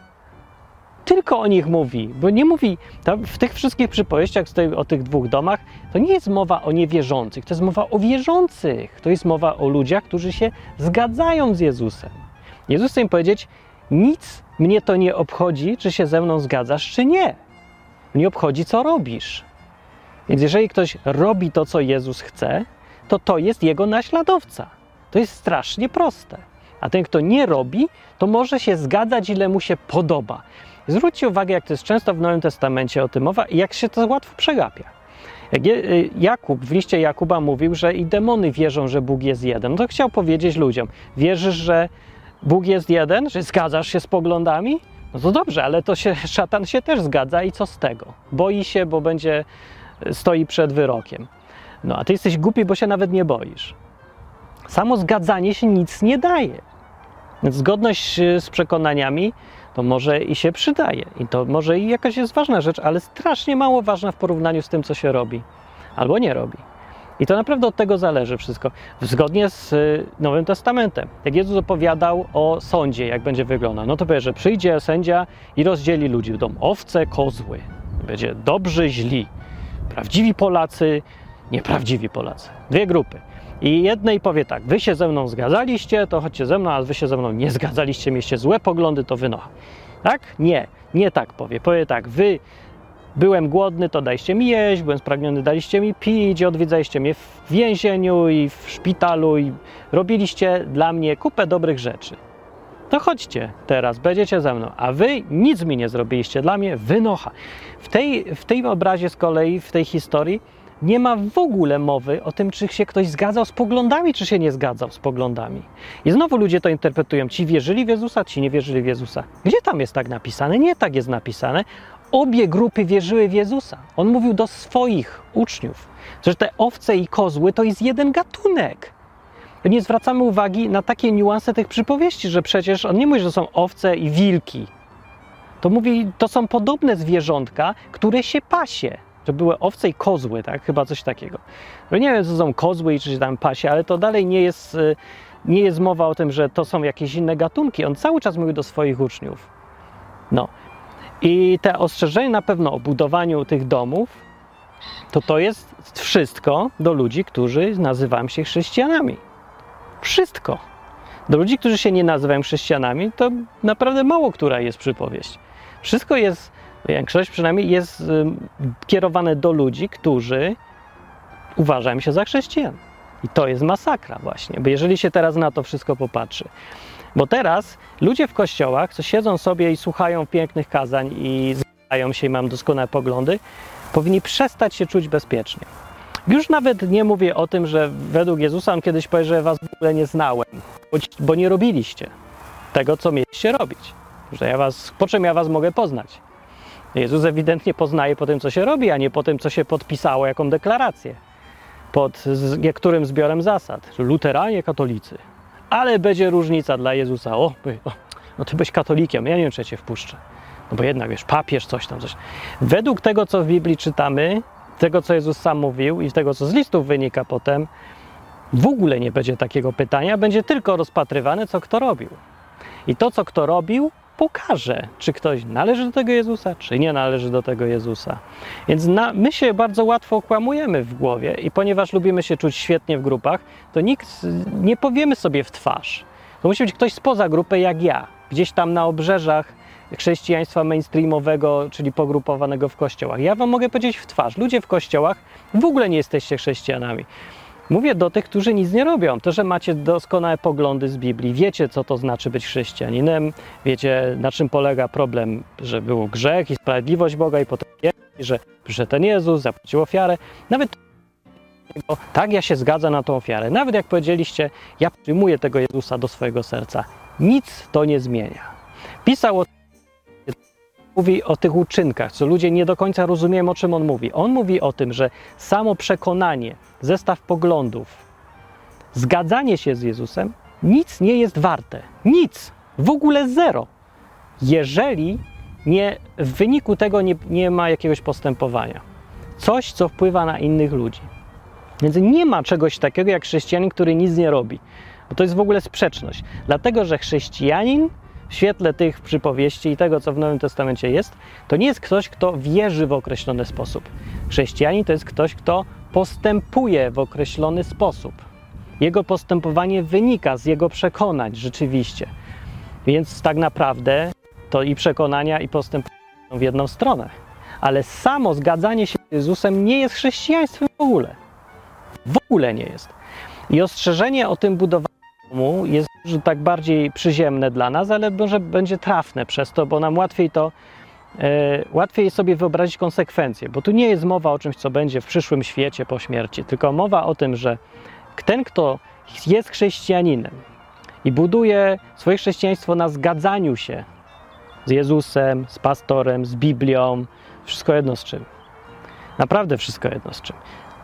Tylko o nich mówi, bo nie mówi, w tych wszystkich przypowieściach o tych dwóch domach, to nie jest mowa o niewierzących, to jest mowa o wierzących. To jest mowa o ludziach, którzy się zgadzają z Jezusem. Jezus chce im powiedzieć, nic mnie to nie obchodzi, czy się ze mną zgadzasz, czy nie. Mnie obchodzi, co robisz. Więc jeżeli ktoś robi to, co Jezus chce, to to jest jego naśladowca. To jest strasznie proste. A ten, kto nie robi, to może się zgadzać, ile mu się podoba. Zwróćcie uwagę, jak to jest często w Nowym Testamencie o tym mowa i jak się to łatwo przegapia. Jak y, Jakub w liście Jakuba mówił, że i demony wierzą, że Bóg jest jeden, no to chciał powiedzieć ludziom: Wierzysz, że Bóg jest jeden, że zgadzasz się z poglądami? No to dobrze, ale to się, <laughs> szatan się też zgadza i co z tego? Boi się, bo będzie, stoi przed wyrokiem. No a ty jesteś głupi, bo się nawet nie boisz. Samo zgadzanie się nic nie daje. Więc zgodność y, z przekonaniami to może i się przydaje. I to może i jakaś jest ważna rzecz, ale strasznie mało ważna w porównaniu z tym, co się robi albo nie robi. I to naprawdę od tego zależy wszystko. Zgodnie z y, Nowym Testamentem. Jak Jezus opowiadał o sądzie, jak będzie wyglądał, no to powie, że przyjdzie sędzia i rozdzieli ludzi. Będą owce, kozły. Będzie dobrzy, źli. Prawdziwi Polacy, nieprawdziwi Polacy. Dwie grupy. I jednej powie tak, wy się ze mną zgadzaliście, to chodźcie ze mną, a wy się ze mną nie zgadzaliście, mieliście złe poglądy, to wynocha. Tak? Nie, nie tak powie. Powie tak, wy Byłem głodny, to dajcie mi jeść, byłem spragniony, daliście mi pić, odwiedzaliście mnie w więzieniu i w szpitalu i robiliście dla mnie kupę dobrych rzeczy. To chodźcie teraz, będziecie ze mną, a wy nic mi nie zrobiliście dla mnie, wynocha. W tej, w tej obrazie z kolei, w tej historii nie ma w ogóle mowy o tym, czy się ktoś zgadzał z poglądami, czy się nie zgadzał z poglądami. I znowu ludzie to interpretują. Ci wierzyli w Jezusa, ci nie wierzyli w Jezusa. Gdzie tam jest tak napisane? Nie tak jest napisane obie grupy wierzyły w Jezusa. On mówił do swoich uczniów, że te owce i kozły to jest jeden gatunek. Nie zwracamy uwagi na takie niuanse tych przypowieści, że przecież on nie mówi, że są owce i wilki. To mówi, to są podobne zwierzątka, które się pasie. To były owce i kozły, tak? Chyba coś takiego. No nie wiem, co są kozły i czy się tam pasie, ale to dalej nie jest, y, nie jest mowa o tym, że to są jakieś inne gatunki. On cały czas mówi do swoich uczniów. No, i te ostrzeżenie na pewno o budowaniu tych domów, to to jest wszystko do ludzi, którzy nazywają się chrześcijanami. Wszystko. Do ludzi, którzy się nie nazywają chrześcijanami, to naprawdę mało która jest przypowieść. Wszystko jest większość przynajmniej jest kierowane do ludzi, którzy uważają się za chrześcijan. I to jest masakra właśnie, bo jeżeli się teraz na to wszystko popatrzy. Bo teraz ludzie w kościołach, co siedzą sobie i słuchają pięknych kazań i zgadzają się i mają doskonałe poglądy, powinni przestać się czuć bezpiecznie. Już nawet nie mówię o tym, że według Jezusa on kiedyś powie, że was w ogóle nie znałem, bo, nie robiliście tego, co mieliście robić. Że ja was, po czym ja was mogę poznać? Jezus ewidentnie poznaje po tym, co się robi, a nie po tym, co się podpisało, jaką deklarację. Pod niektórym zbiorem zasad. Luteranie, katolicy. Ale będzie różnica dla Jezusa. O, no ty byś katolikiem, ja nie wiem, czy ja cię wpuszczę. No bo jednak, wiesz, papież, coś tam, coś. Według tego, co w Biblii czytamy, tego, co Jezus sam mówił i tego, co z listów wynika potem, w ogóle nie będzie takiego pytania, będzie tylko rozpatrywane, co kto robił. I to, co kto robił, pokaże, czy ktoś należy do tego Jezusa, czy nie należy do tego Jezusa. Więc na, my się bardzo łatwo okłamujemy w głowie i ponieważ lubimy się czuć świetnie w grupach, to nikt nie powiemy sobie w twarz. To musi być ktoś spoza grupy jak ja, gdzieś tam na obrzeżach chrześcijaństwa mainstreamowego, czyli pogrupowanego w kościołach. Ja wam mogę powiedzieć w twarz, ludzie w kościołach w ogóle nie jesteście chrześcijanami. Mówię do tych, którzy nic nie robią. To, że macie doskonałe poglądy z Biblii, wiecie, co to znaczy być chrześcijaninem, wiecie, na czym polega problem, że był grzech i sprawiedliwość Boga, i potem że przyszedł ten Jezus, zapłacił ofiarę. Nawet tak, ja się zgadzam na tą ofiarę. Nawet jak powiedzieliście, ja przyjmuję tego Jezusa do swojego serca, nic to nie zmienia. Pisał o mówi o tych uczynkach, co ludzie nie do końca rozumieją, o czym on mówi. On mówi o tym, że samo przekonanie, zestaw poglądów, zgadzanie się z Jezusem nic nie jest warte. Nic. W ogóle zero. Jeżeli nie, w wyniku tego nie, nie ma jakiegoś postępowania. Coś, co wpływa na innych ludzi. Więc nie ma czegoś takiego jak chrześcijanin, który nic nie robi. Bo to jest w ogóle sprzeczność. Dlatego, że chrześcijanin w świetle tych przypowieści i tego, co w Nowym Testamencie jest, to nie jest ktoś, kto wierzy w określony sposób. Chrześcijanin to jest ktoś, kto postępuje w określony sposób. Jego postępowanie wynika z jego przekonań rzeczywiście. Więc tak naprawdę to i przekonania, i postępowanie są w jedną stronę. Ale samo zgadzanie się z Jezusem nie jest chrześcijaństwem w ogóle. W ogóle nie jest. I ostrzeżenie o tym budowaniu jest tak bardziej przyziemne dla nas, ale może będzie trafne przez to, bo nam łatwiej to e, łatwiej sobie wyobrazić konsekwencje, bo tu nie jest mowa o czymś, co będzie w przyszłym świecie po śmierci, tylko mowa o tym, że ten, kto jest chrześcijaninem i buduje swoje chrześcijaństwo na zgadzaniu się z Jezusem, z pastorem, z Biblią, wszystko jedno z czym. Naprawdę wszystko jedno z czym.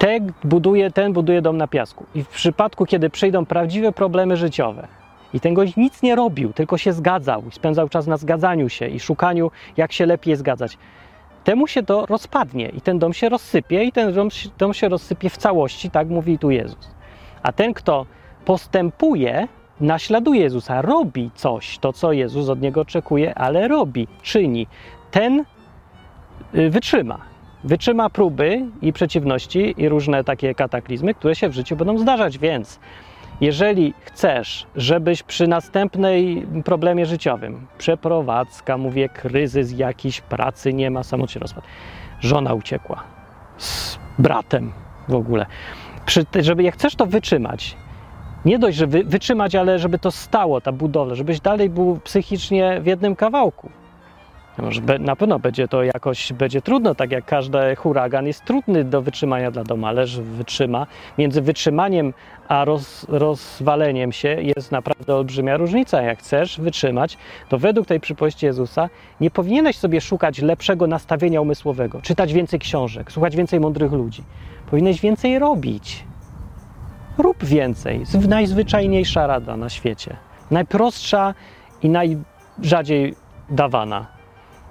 Ten buduje, ten buduje dom na piasku. I w przypadku, kiedy przyjdą prawdziwe problemy życiowe, i ten gość nic nie robił, tylko się zgadzał i spędzał czas na zgadzaniu się i szukaniu, jak się lepiej zgadzać, temu się to rozpadnie i ten dom się rozsypie i ten dom, dom się rozsypie w całości, tak mówi tu Jezus. A ten, kto postępuje, naśladuje Jezusa, robi coś, to co Jezus od niego oczekuje, ale robi, czyni, ten y, wytrzyma. Wytrzyma próby i przeciwności i różne takie kataklizmy, które się w życiu będą zdarzać, więc jeżeli chcesz, żebyś przy następnej problemie życiowym, przeprowadzka, mówię, kryzys jakiś, pracy nie ma, samot się rozpadł, żona uciekła z bratem w ogóle, przy, żeby jak chcesz to wytrzymać, nie dość, że wy, wytrzymać, ale żeby to stało, ta budowla, żebyś dalej był psychicznie w jednym kawałku. Może na pewno będzie to jakoś będzie trudno, tak jak każdy huragan jest trudny do wytrzymania dla domu, ale że wytrzyma. Między wytrzymaniem a roz, rozwaleniem się jest naprawdę olbrzymia różnica. Jak chcesz wytrzymać, to według tej przypowieści Jezusa nie powinieneś sobie szukać lepszego nastawienia umysłowego, czytać więcej książek, słuchać więcej mądrych ludzi. Powinieneś więcej robić. Rób więcej. Najzwyczajniejsza rada na świecie. Najprostsza i najrzadziej dawana.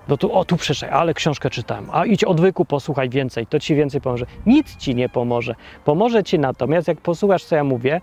No tu, o tu przyszedł, ale książkę czytałem. A idź odwyku, posłuchaj więcej, to ci więcej pomoże. Nic ci nie pomoże. Pomoże ci natomiast, jak posłuchasz, co ja mówię,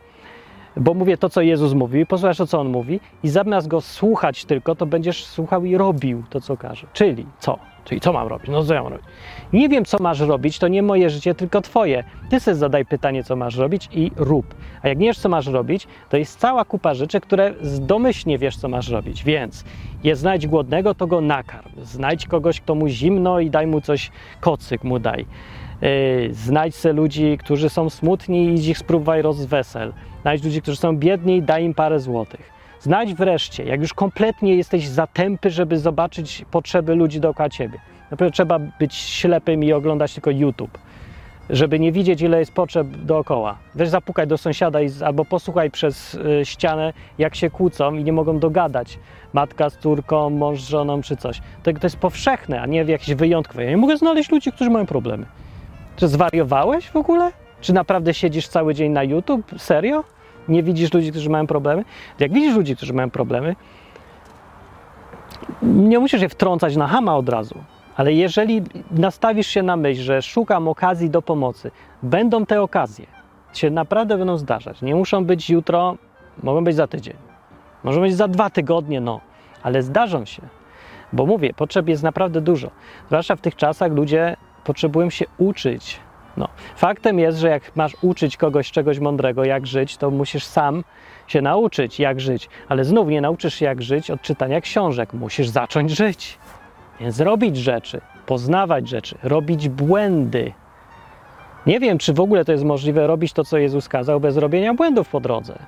bo mówię to, co Jezus mówi, posłuchasz to, co On mówi i zamiast Go słuchać tylko, to będziesz słuchał i robił to, co każe. Czyli co? Czyli co mam robić? No co ja mam robić? Nie wiem, co masz robić, to nie moje życie, tylko twoje. Ty sobie zadaj pytanie, co masz robić i rób. A jak nie wiesz, co masz robić, to jest cała kupa rzeczy, które domyślnie wiesz, co masz robić. Więc je znajdź głodnego, to go nakarm. Znajdź kogoś, kto mu zimno i daj mu coś, kocyk mu daj. Yy, znajdź se ludzi, którzy są smutni i idź ich spróbuj rozwesel. Znajdź ludzi, którzy są biedni daj im parę złotych. Znajdź wreszcie, jak już kompletnie jesteś zatępy, żeby zobaczyć potrzeby ludzi dookoła ciebie. Na pewno trzeba być ślepym i oglądać tylko YouTube, żeby nie widzieć, ile jest potrzeb dookoła. Weź zapukaj do sąsiada i, albo posłuchaj przez y, ścianę, jak się kłócą i nie mogą dogadać. Matka z córką, mąż z żoną czy coś. To, to jest powszechne, a nie jakieś wyjątkowe. Ja nie mogę znaleźć ludzi, którzy mają problemy. Czy zwariowałeś w ogóle? Czy naprawdę siedzisz cały dzień na YouTube? Serio? Nie widzisz ludzi, którzy mają problemy? Jak widzisz ludzi, którzy mają problemy, nie musisz je wtrącać na hama od razu. Ale jeżeli nastawisz się na myśl, że szukam okazji do pomocy, będą te okazje. Się naprawdę będą zdarzać. Nie muszą być jutro, mogą być za tydzień. Może być za dwa tygodnie, no, ale zdarzą się. Bo mówię, potrzeb jest naprawdę dużo. Zwłaszcza w tych czasach ludzie potrzebują się uczyć. No. Faktem jest, że jak masz uczyć kogoś czegoś mądrego, jak żyć, to musisz sam się nauczyć, jak żyć. Ale znów nie nauczysz się, jak żyć od czytania książek. Musisz zacząć żyć. Więc robić rzeczy, poznawać rzeczy, robić błędy. Nie wiem, czy w ogóle to jest możliwe robić to, co Jezus kazał, bez robienia błędów po drodze.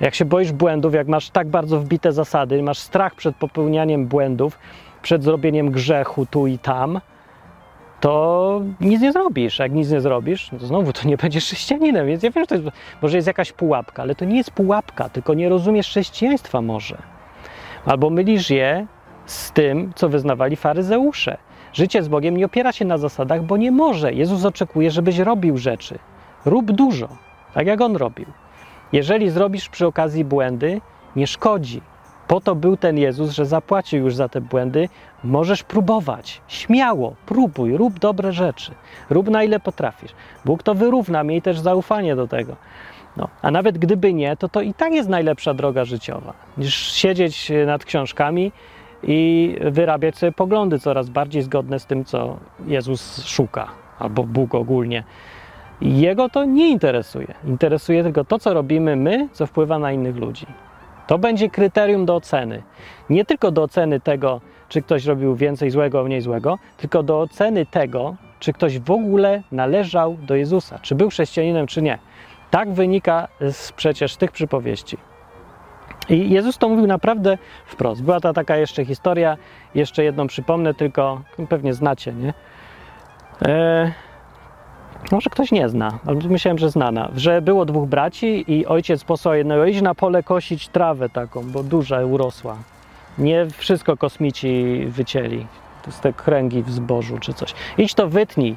Jak się boisz błędów, jak masz tak bardzo wbite zasady, masz strach przed popełnianiem błędów, przed zrobieniem grzechu tu i tam, to nic nie zrobisz. Jak nic nie zrobisz, to znowu to nie będziesz chrześcijaninem. Więc ja wiem, że to jest, może jest jakaś pułapka, ale to nie jest pułapka, tylko nie rozumiesz chrześcijaństwa może. Albo mylisz je z tym, co wyznawali faryzeusze. Życie z Bogiem nie opiera się na zasadach, bo nie może. Jezus oczekuje, żebyś robił rzeczy. Rób dużo, tak jak On robił. Jeżeli zrobisz przy okazji błędy, nie szkodzi. Po to był ten Jezus, że zapłacił już za te błędy. Możesz próbować. Śmiało, próbuj, rób dobre rzeczy. Rób na ile potrafisz. Bóg to wyrówna, miej też zaufanie do tego. No, a nawet gdyby nie, to to i tak jest najlepsza droga życiowa, niż siedzieć nad książkami i wyrabiać sobie poglądy coraz bardziej zgodne z tym, co Jezus szuka, albo Bóg ogólnie. Jego to nie interesuje. Interesuje tylko to, co robimy my, co wpływa na innych ludzi. To będzie kryterium do oceny. Nie tylko do oceny tego, czy ktoś robił więcej złego, mniej złego, tylko do oceny tego, czy ktoś w ogóle należał do Jezusa, czy był chrześcijaninem, czy nie. Tak wynika z przecież tych przypowieści. I Jezus to mówił naprawdę wprost. Była ta taka jeszcze historia, jeszcze jedną przypomnę, tylko pewnie znacie, nie? E, może ktoś nie zna, ale myślałem, że znana. Że było dwóch braci i ojciec posłał jednego iść na pole kosić trawę taką, bo duża urosła. Nie wszystko kosmici wycięli. To jest te kręgi w zbożu czy coś. Idź to wytnij.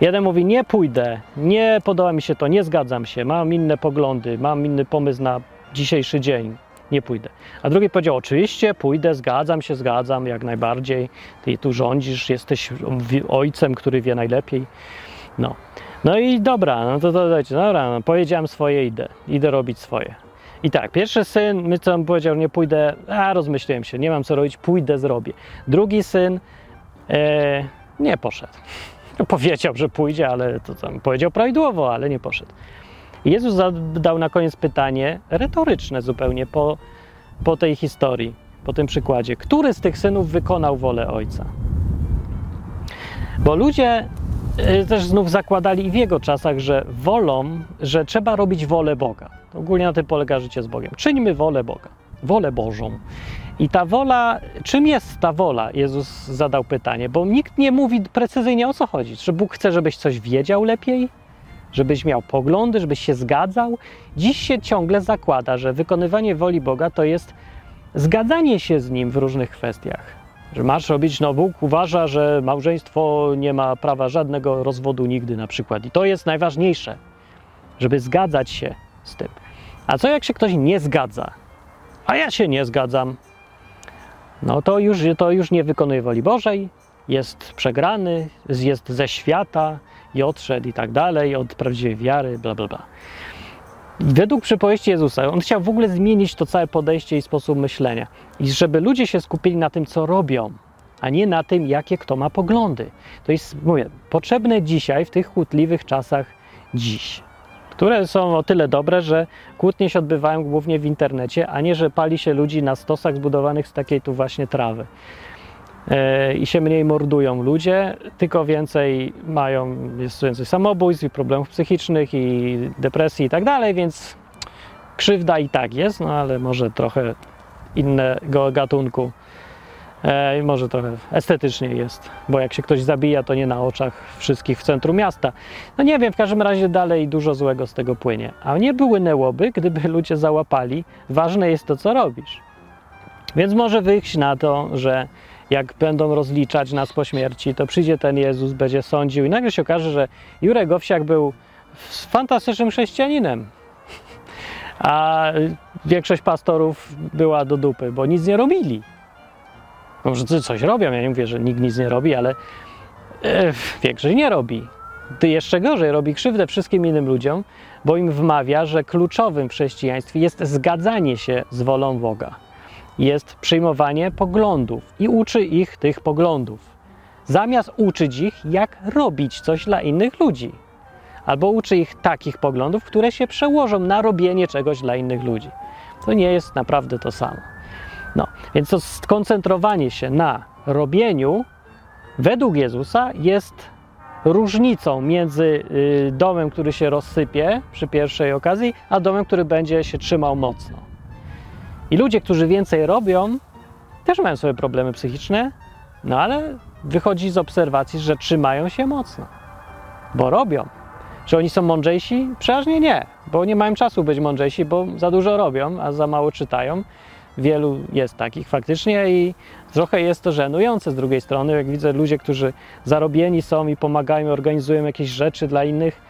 Jeden mówi, nie pójdę, nie podoba mi się to, nie zgadzam się, mam inne poglądy, mam inny pomysł na dzisiejszy dzień, nie pójdę. A drugi powiedział, oczywiście pójdę, zgadzam się, zgadzam, jak najbardziej. Ty tu rządzisz, jesteś ojcem, który wie najlepiej. No. No i dobra, no to, to dajcie, dobra, no, powiedziałem swoje, idę, idę robić swoje. I tak, pierwszy syn, my co on powiedział, nie pójdę, a rozmyśliłem się, nie mam co robić, pójdę, zrobię. Drugi syn e, nie poszedł. <laughs> Powiedział, że pójdzie, ale to tam powiedział prawidłowo, ale nie poszedł. Jezus zadał na koniec pytanie retoryczne zupełnie po, po tej historii, po tym przykładzie. Który z tych synów wykonał wolę ojca? Bo ludzie też znów zakładali w jego czasach, że wolą, że trzeba robić wolę Boga. Ogólnie na tym polega życie z Bogiem. Czyńmy wolę Boga, wolę Bożą. I ta wola, czym jest ta wola? Jezus zadał pytanie, bo nikt nie mówi precyzyjnie o co chodzi. Czy Bóg chce, żebyś coś wiedział lepiej? Żebyś miał poglądy, żebyś się zgadzał? Dziś się ciągle zakłada, że wykonywanie woli Boga to jest zgadzanie się z Nim w różnych kwestiach. Że masz robić, no Bóg uważa, że małżeństwo nie ma prawa żadnego rozwodu nigdy na przykład. I to jest najważniejsze, żeby zgadzać się z tym. A co jak się ktoś nie zgadza? A ja się nie zgadzam. No to już, to już nie wykonuje woli Bożej, jest przegrany, jest ze świata i odszedł i tak dalej, od prawdziwej wiary, bla, bla, bla. Według przypowieści Jezusa, on chciał w ogóle zmienić to całe podejście i sposób myślenia. I żeby ludzie się skupili na tym, co robią, a nie na tym, jakie kto ma poglądy. To jest, mówię, potrzebne dzisiaj, w tych kłótliwych czasach dziś, które są o tyle dobre, że kłótnie się odbywają głównie w internecie, a nie, że pali się ludzi na stosach zbudowanych z takiej tu właśnie trawy. E, I się mniej mordują ludzie, tylko więcej mają, jest więcej samobójstw i problemów psychicznych i depresji i tak dalej, więc krzywda i tak jest, no ale może trochę innego gatunku. E, może trochę estetycznie jest, bo jak się ktoś zabija, to nie na oczach wszystkich w centrum miasta. No nie wiem, w każdym razie dalej dużo złego z tego płynie. A nie płynęłoby, gdyby ludzie załapali, ważne jest to, co robisz. Więc może wyjść na to, że jak będą rozliczać nas po śmierci, to przyjdzie ten Jezus, będzie sądził i nagle się okaże, że Jurek Owsiak był fantastycznym chrześcijaninem, a większość pastorów była do dupy, bo nic nie robili. Może coś robią, ja nie mówię, że nikt nic nie robi, ale e, większość nie robi. Ty jeszcze gorzej, robi krzywdę wszystkim innym ludziom, bo im wmawia, że kluczowym w chrześcijaństwie jest zgadzanie się z wolą Boga. Jest przyjmowanie poglądów i uczy ich tych poglądów. Zamiast uczyć ich, jak robić coś dla innych ludzi. Albo uczy ich takich poglądów, które się przełożą na robienie czegoś dla innych ludzi. To nie jest naprawdę to samo. No, więc to skoncentrowanie się na robieniu według Jezusa jest różnicą między y, domem, który się rozsypie przy pierwszej okazji, a domem, który będzie się trzymał mocno. I ludzie, którzy więcej robią, też mają swoje problemy psychiczne, no ale wychodzi z obserwacji, że trzymają się mocno, bo robią. Czy oni są mądrzejsi? Przeważnie nie, bo nie mają czasu być mądrzejsi, bo za dużo robią, a za mało czytają. Wielu jest takich faktycznie i trochę jest to żenujące z drugiej strony, jak widzę ludzie, którzy zarobieni są i pomagają, organizują jakieś rzeczy dla innych,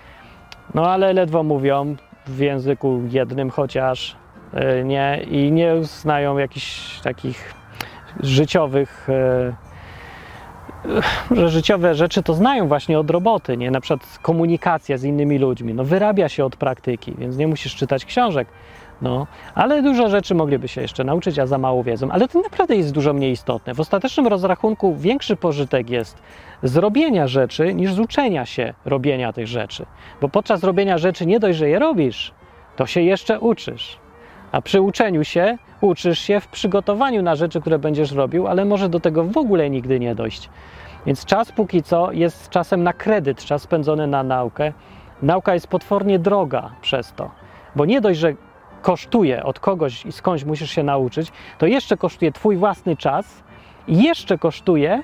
no ale ledwo mówią w języku jednym chociaż, nie, i nie znają jakichś takich życiowych e, że życiowe rzeczy to znają właśnie od roboty, nie? Na przykład komunikacja z innymi ludźmi, no wyrabia się od praktyki, więc nie musisz czytać książek, no, ale dużo rzeczy mogliby się jeszcze nauczyć, a za mało wiedzą. Ale to naprawdę jest dużo mniej istotne. W ostatecznym rozrachunku większy pożytek jest z robienia rzeczy niż z uczenia się robienia tych rzeczy. Bo podczas robienia rzeczy nie dość, że je robisz, to się jeszcze uczysz. A przy uczeniu się uczysz się w przygotowaniu na rzeczy, które będziesz robił, ale może do tego w ogóle nigdy nie dojść. Więc czas póki co jest czasem na kredyt, czas spędzony na naukę. Nauka jest potwornie droga przez to, bo nie dość, że kosztuje od kogoś i skądś musisz się nauczyć, to jeszcze kosztuje Twój własny czas i jeszcze kosztuje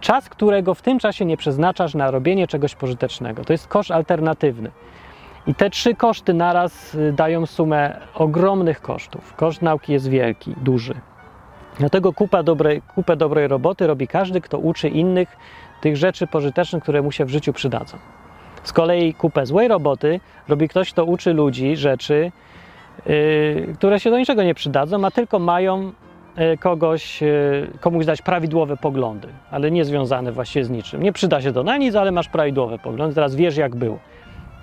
czas, którego w tym czasie nie przeznaczasz na robienie czegoś pożytecznego. To jest koszt alternatywny. I te trzy koszty naraz y, dają sumę ogromnych kosztów. Koszt nauki jest wielki, duży. Dlatego kupa dobrej, kupę dobrej roboty robi każdy, kto uczy innych tych rzeczy pożytecznych, które mu się w życiu przydadzą. Z kolei kupę złej roboty robi ktoś, kto uczy ludzi rzeczy, yy, które się do niczego nie przydadzą, a tylko mają yy, kogoś, yy, komuś dać prawidłowe poglądy, ale nie związane właściwie z niczym. Nie przyda się to na nic, ale masz prawidłowe poglądy, teraz wiesz jak było.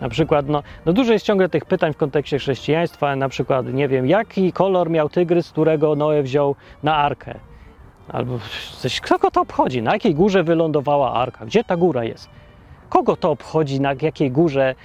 Na przykład, no, no dużo jest ciągle tych pytań w kontekście chrześcijaństwa, na przykład, nie wiem, jaki kolor miał tygrys, którego Noe wziął na arkę? Albo coś, kogo to obchodzi? Na jakiej górze wylądowała arka? Gdzie ta góra jest? Kogo to obchodzi, na jakiej górze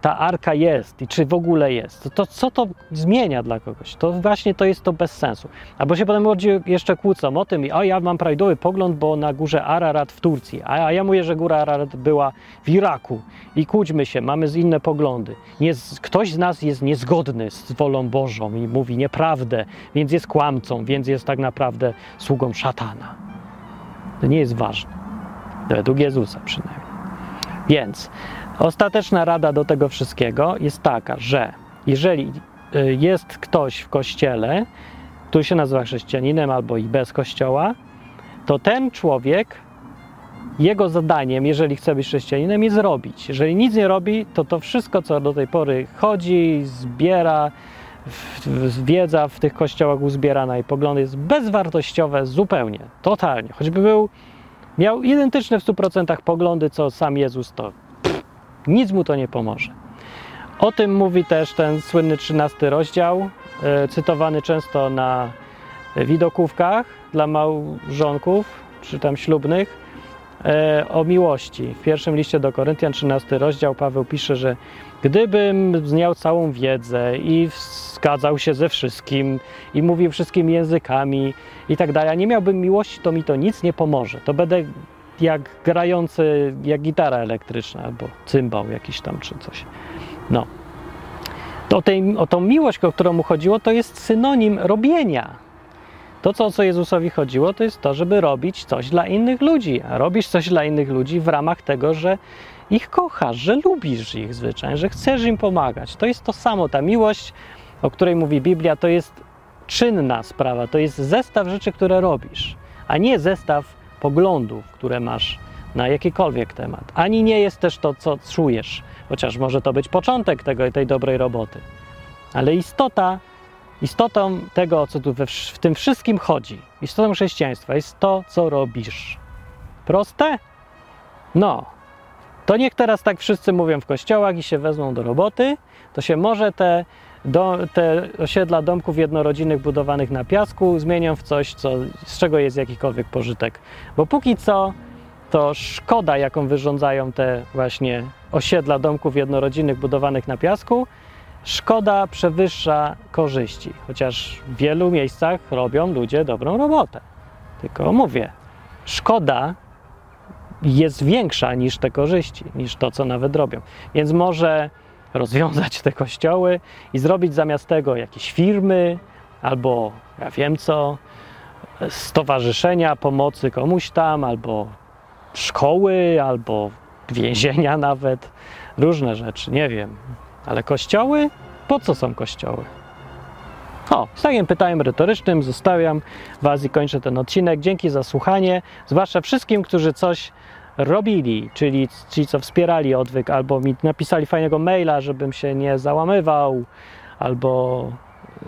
ta arka jest i czy w ogóle jest, to, to co to zmienia dla kogoś? To właśnie to jest to bez sensu. Albo się potem ludzie jeszcze kłócą o tym, a ja mam prawidłowy pogląd, bo na górze Ararat w Turcji, a ja mówię, że góra Ararat była w Iraku i kłóćmy się, mamy inne poglądy. Nie, ktoś z nas jest niezgodny z wolą Bożą i mówi nieprawdę, więc jest kłamcą, więc jest tak naprawdę sługą szatana. To nie jest ważne. Według Jezusa przynajmniej. Więc Ostateczna rada do tego wszystkiego jest taka, że jeżeli y, jest ktoś w kościele, który się nazywa chrześcijaninem albo i bez kościoła, to ten człowiek, jego zadaniem, jeżeli chce być chrześcijaninem, jest robić. Jeżeli nic nie robi, to to wszystko, co do tej pory chodzi, zbiera, wiedza w tych kościołach uzbierana i poglądy jest bezwartościowe zupełnie, totalnie. Choćby był, miał identyczne w 100% poglądy, co sam Jezus, to nic mu to nie pomoże. O tym mówi też ten słynny 13 rozdział, e, cytowany często na widokówkach dla małżonków czy tam ślubnych, e, o miłości. W pierwszym liście do Koryntian, 13 rozdział, Paweł pisze, że gdybym miał całą wiedzę i zgadzał się ze wszystkim i mówił wszystkimi językami i tak dalej, a nie miałbym miłości, to mi to nic nie pomoże. To będę jak grający, jak gitara elektryczna albo cymbał jakiś tam czy coś. No. To o, tej, o tą miłość, o którą mu chodziło, to jest synonim robienia. To, co, o co Jezusowi chodziło, to jest to, żeby robić coś dla innych ludzi. A robisz coś dla innych ludzi w ramach tego, że ich kochasz, że lubisz ich zwyczajnie, że chcesz im pomagać. To jest to samo. Ta miłość, o której mówi Biblia, to jest czynna sprawa, to jest zestaw rzeczy, które robisz, a nie zestaw poglądów, które masz na jakikolwiek temat. Ani nie jest też to, co czujesz, chociaż może to być początek tego, tej dobrej roboty. Ale istota, istotą tego, o co tu we, w tym wszystkim chodzi, istotą chrześcijaństwa jest to, co robisz. Proste? No. To niech teraz tak wszyscy mówią w kościołach i się wezmą do roboty, to się może te, do, te osiedla domków jednorodzinnych budowanych na piasku zmienią w coś, co, z czego jest jakikolwiek pożytek. Bo póki co to szkoda, jaką wyrządzają te właśnie osiedla domków jednorodzinnych budowanych na piasku, szkoda przewyższa korzyści. Chociaż w wielu miejscach robią ludzie dobrą robotę. Tylko mówię, szkoda jest większa niż te korzyści, niż to, co nawet robią. Więc może rozwiązać te kościoły i zrobić zamiast tego jakieś firmy albo ja wiem co, stowarzyszenia pomocy komuś tam, albo szkoły, albo więzienia <laughs> nawet, różne rzeczy, nie wiem. Ale kościoły? Po co są kościoły? O, z takim pytaniem retorycznym zostawiam Was i kończę ten odcinek. Dzięki za słuchanie, zwłaszcza wszystkim, którzy coś robili, czyli ci, co wspierali odwyk, albo mi napisali fajnego maila, żebym się nie załamywał, albo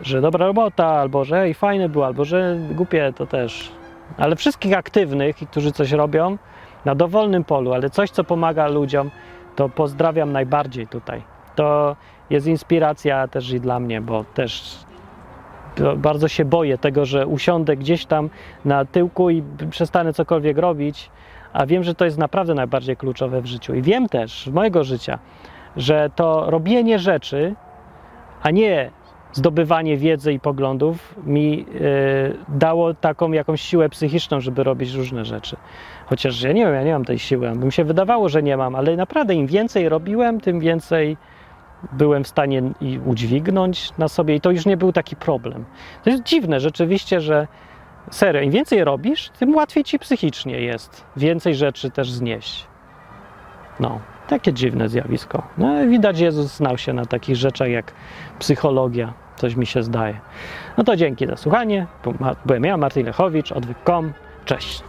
że dobra robota, albo że i fajny był, albo że głupie to też. Ale wszystkich aktywnych, którzy coś robią na dowolnym polu, ale coś, co pomaga ludziom, to pozdrawiam najbardziej tutaj. To jest inspiracja też i dla mnie, bo też bardzo się boję tego, że usiądę gdzieś tam na tyłku i przestanę cokolwiek robić, a wiem, że to jest naprawdę najbardziej kluczowe w życiu. I wiem też z mojego życia, że to robienie rzeczy, a nie zdobywanie wiedzy i poglądów mi y, dało taką jakąś siłę psychiczną, żeby robić różne rzeczy. Chociaż ja nie wiem, ja nie mam tej siły, by mi się wydawało, że nie mam, ale naprawdę im więcej robiłem, tym więcej byłem w stanie i udźwignąć na sobie i to już nie był taki problem. To jest dziwne rzeczywiście, że serio, im więcej robisz, tym łatwiej ci psychicznie jest więcej rzeczy też znieść. No, takie dziwne zjawisko. No, widać, Jezus znał się na takich rzeczach jak psychologia, coś mi się zdaje. No to dzięki za słuchanie. Byłem ja, Martin Lechowicz, odwyk.com. Cześć.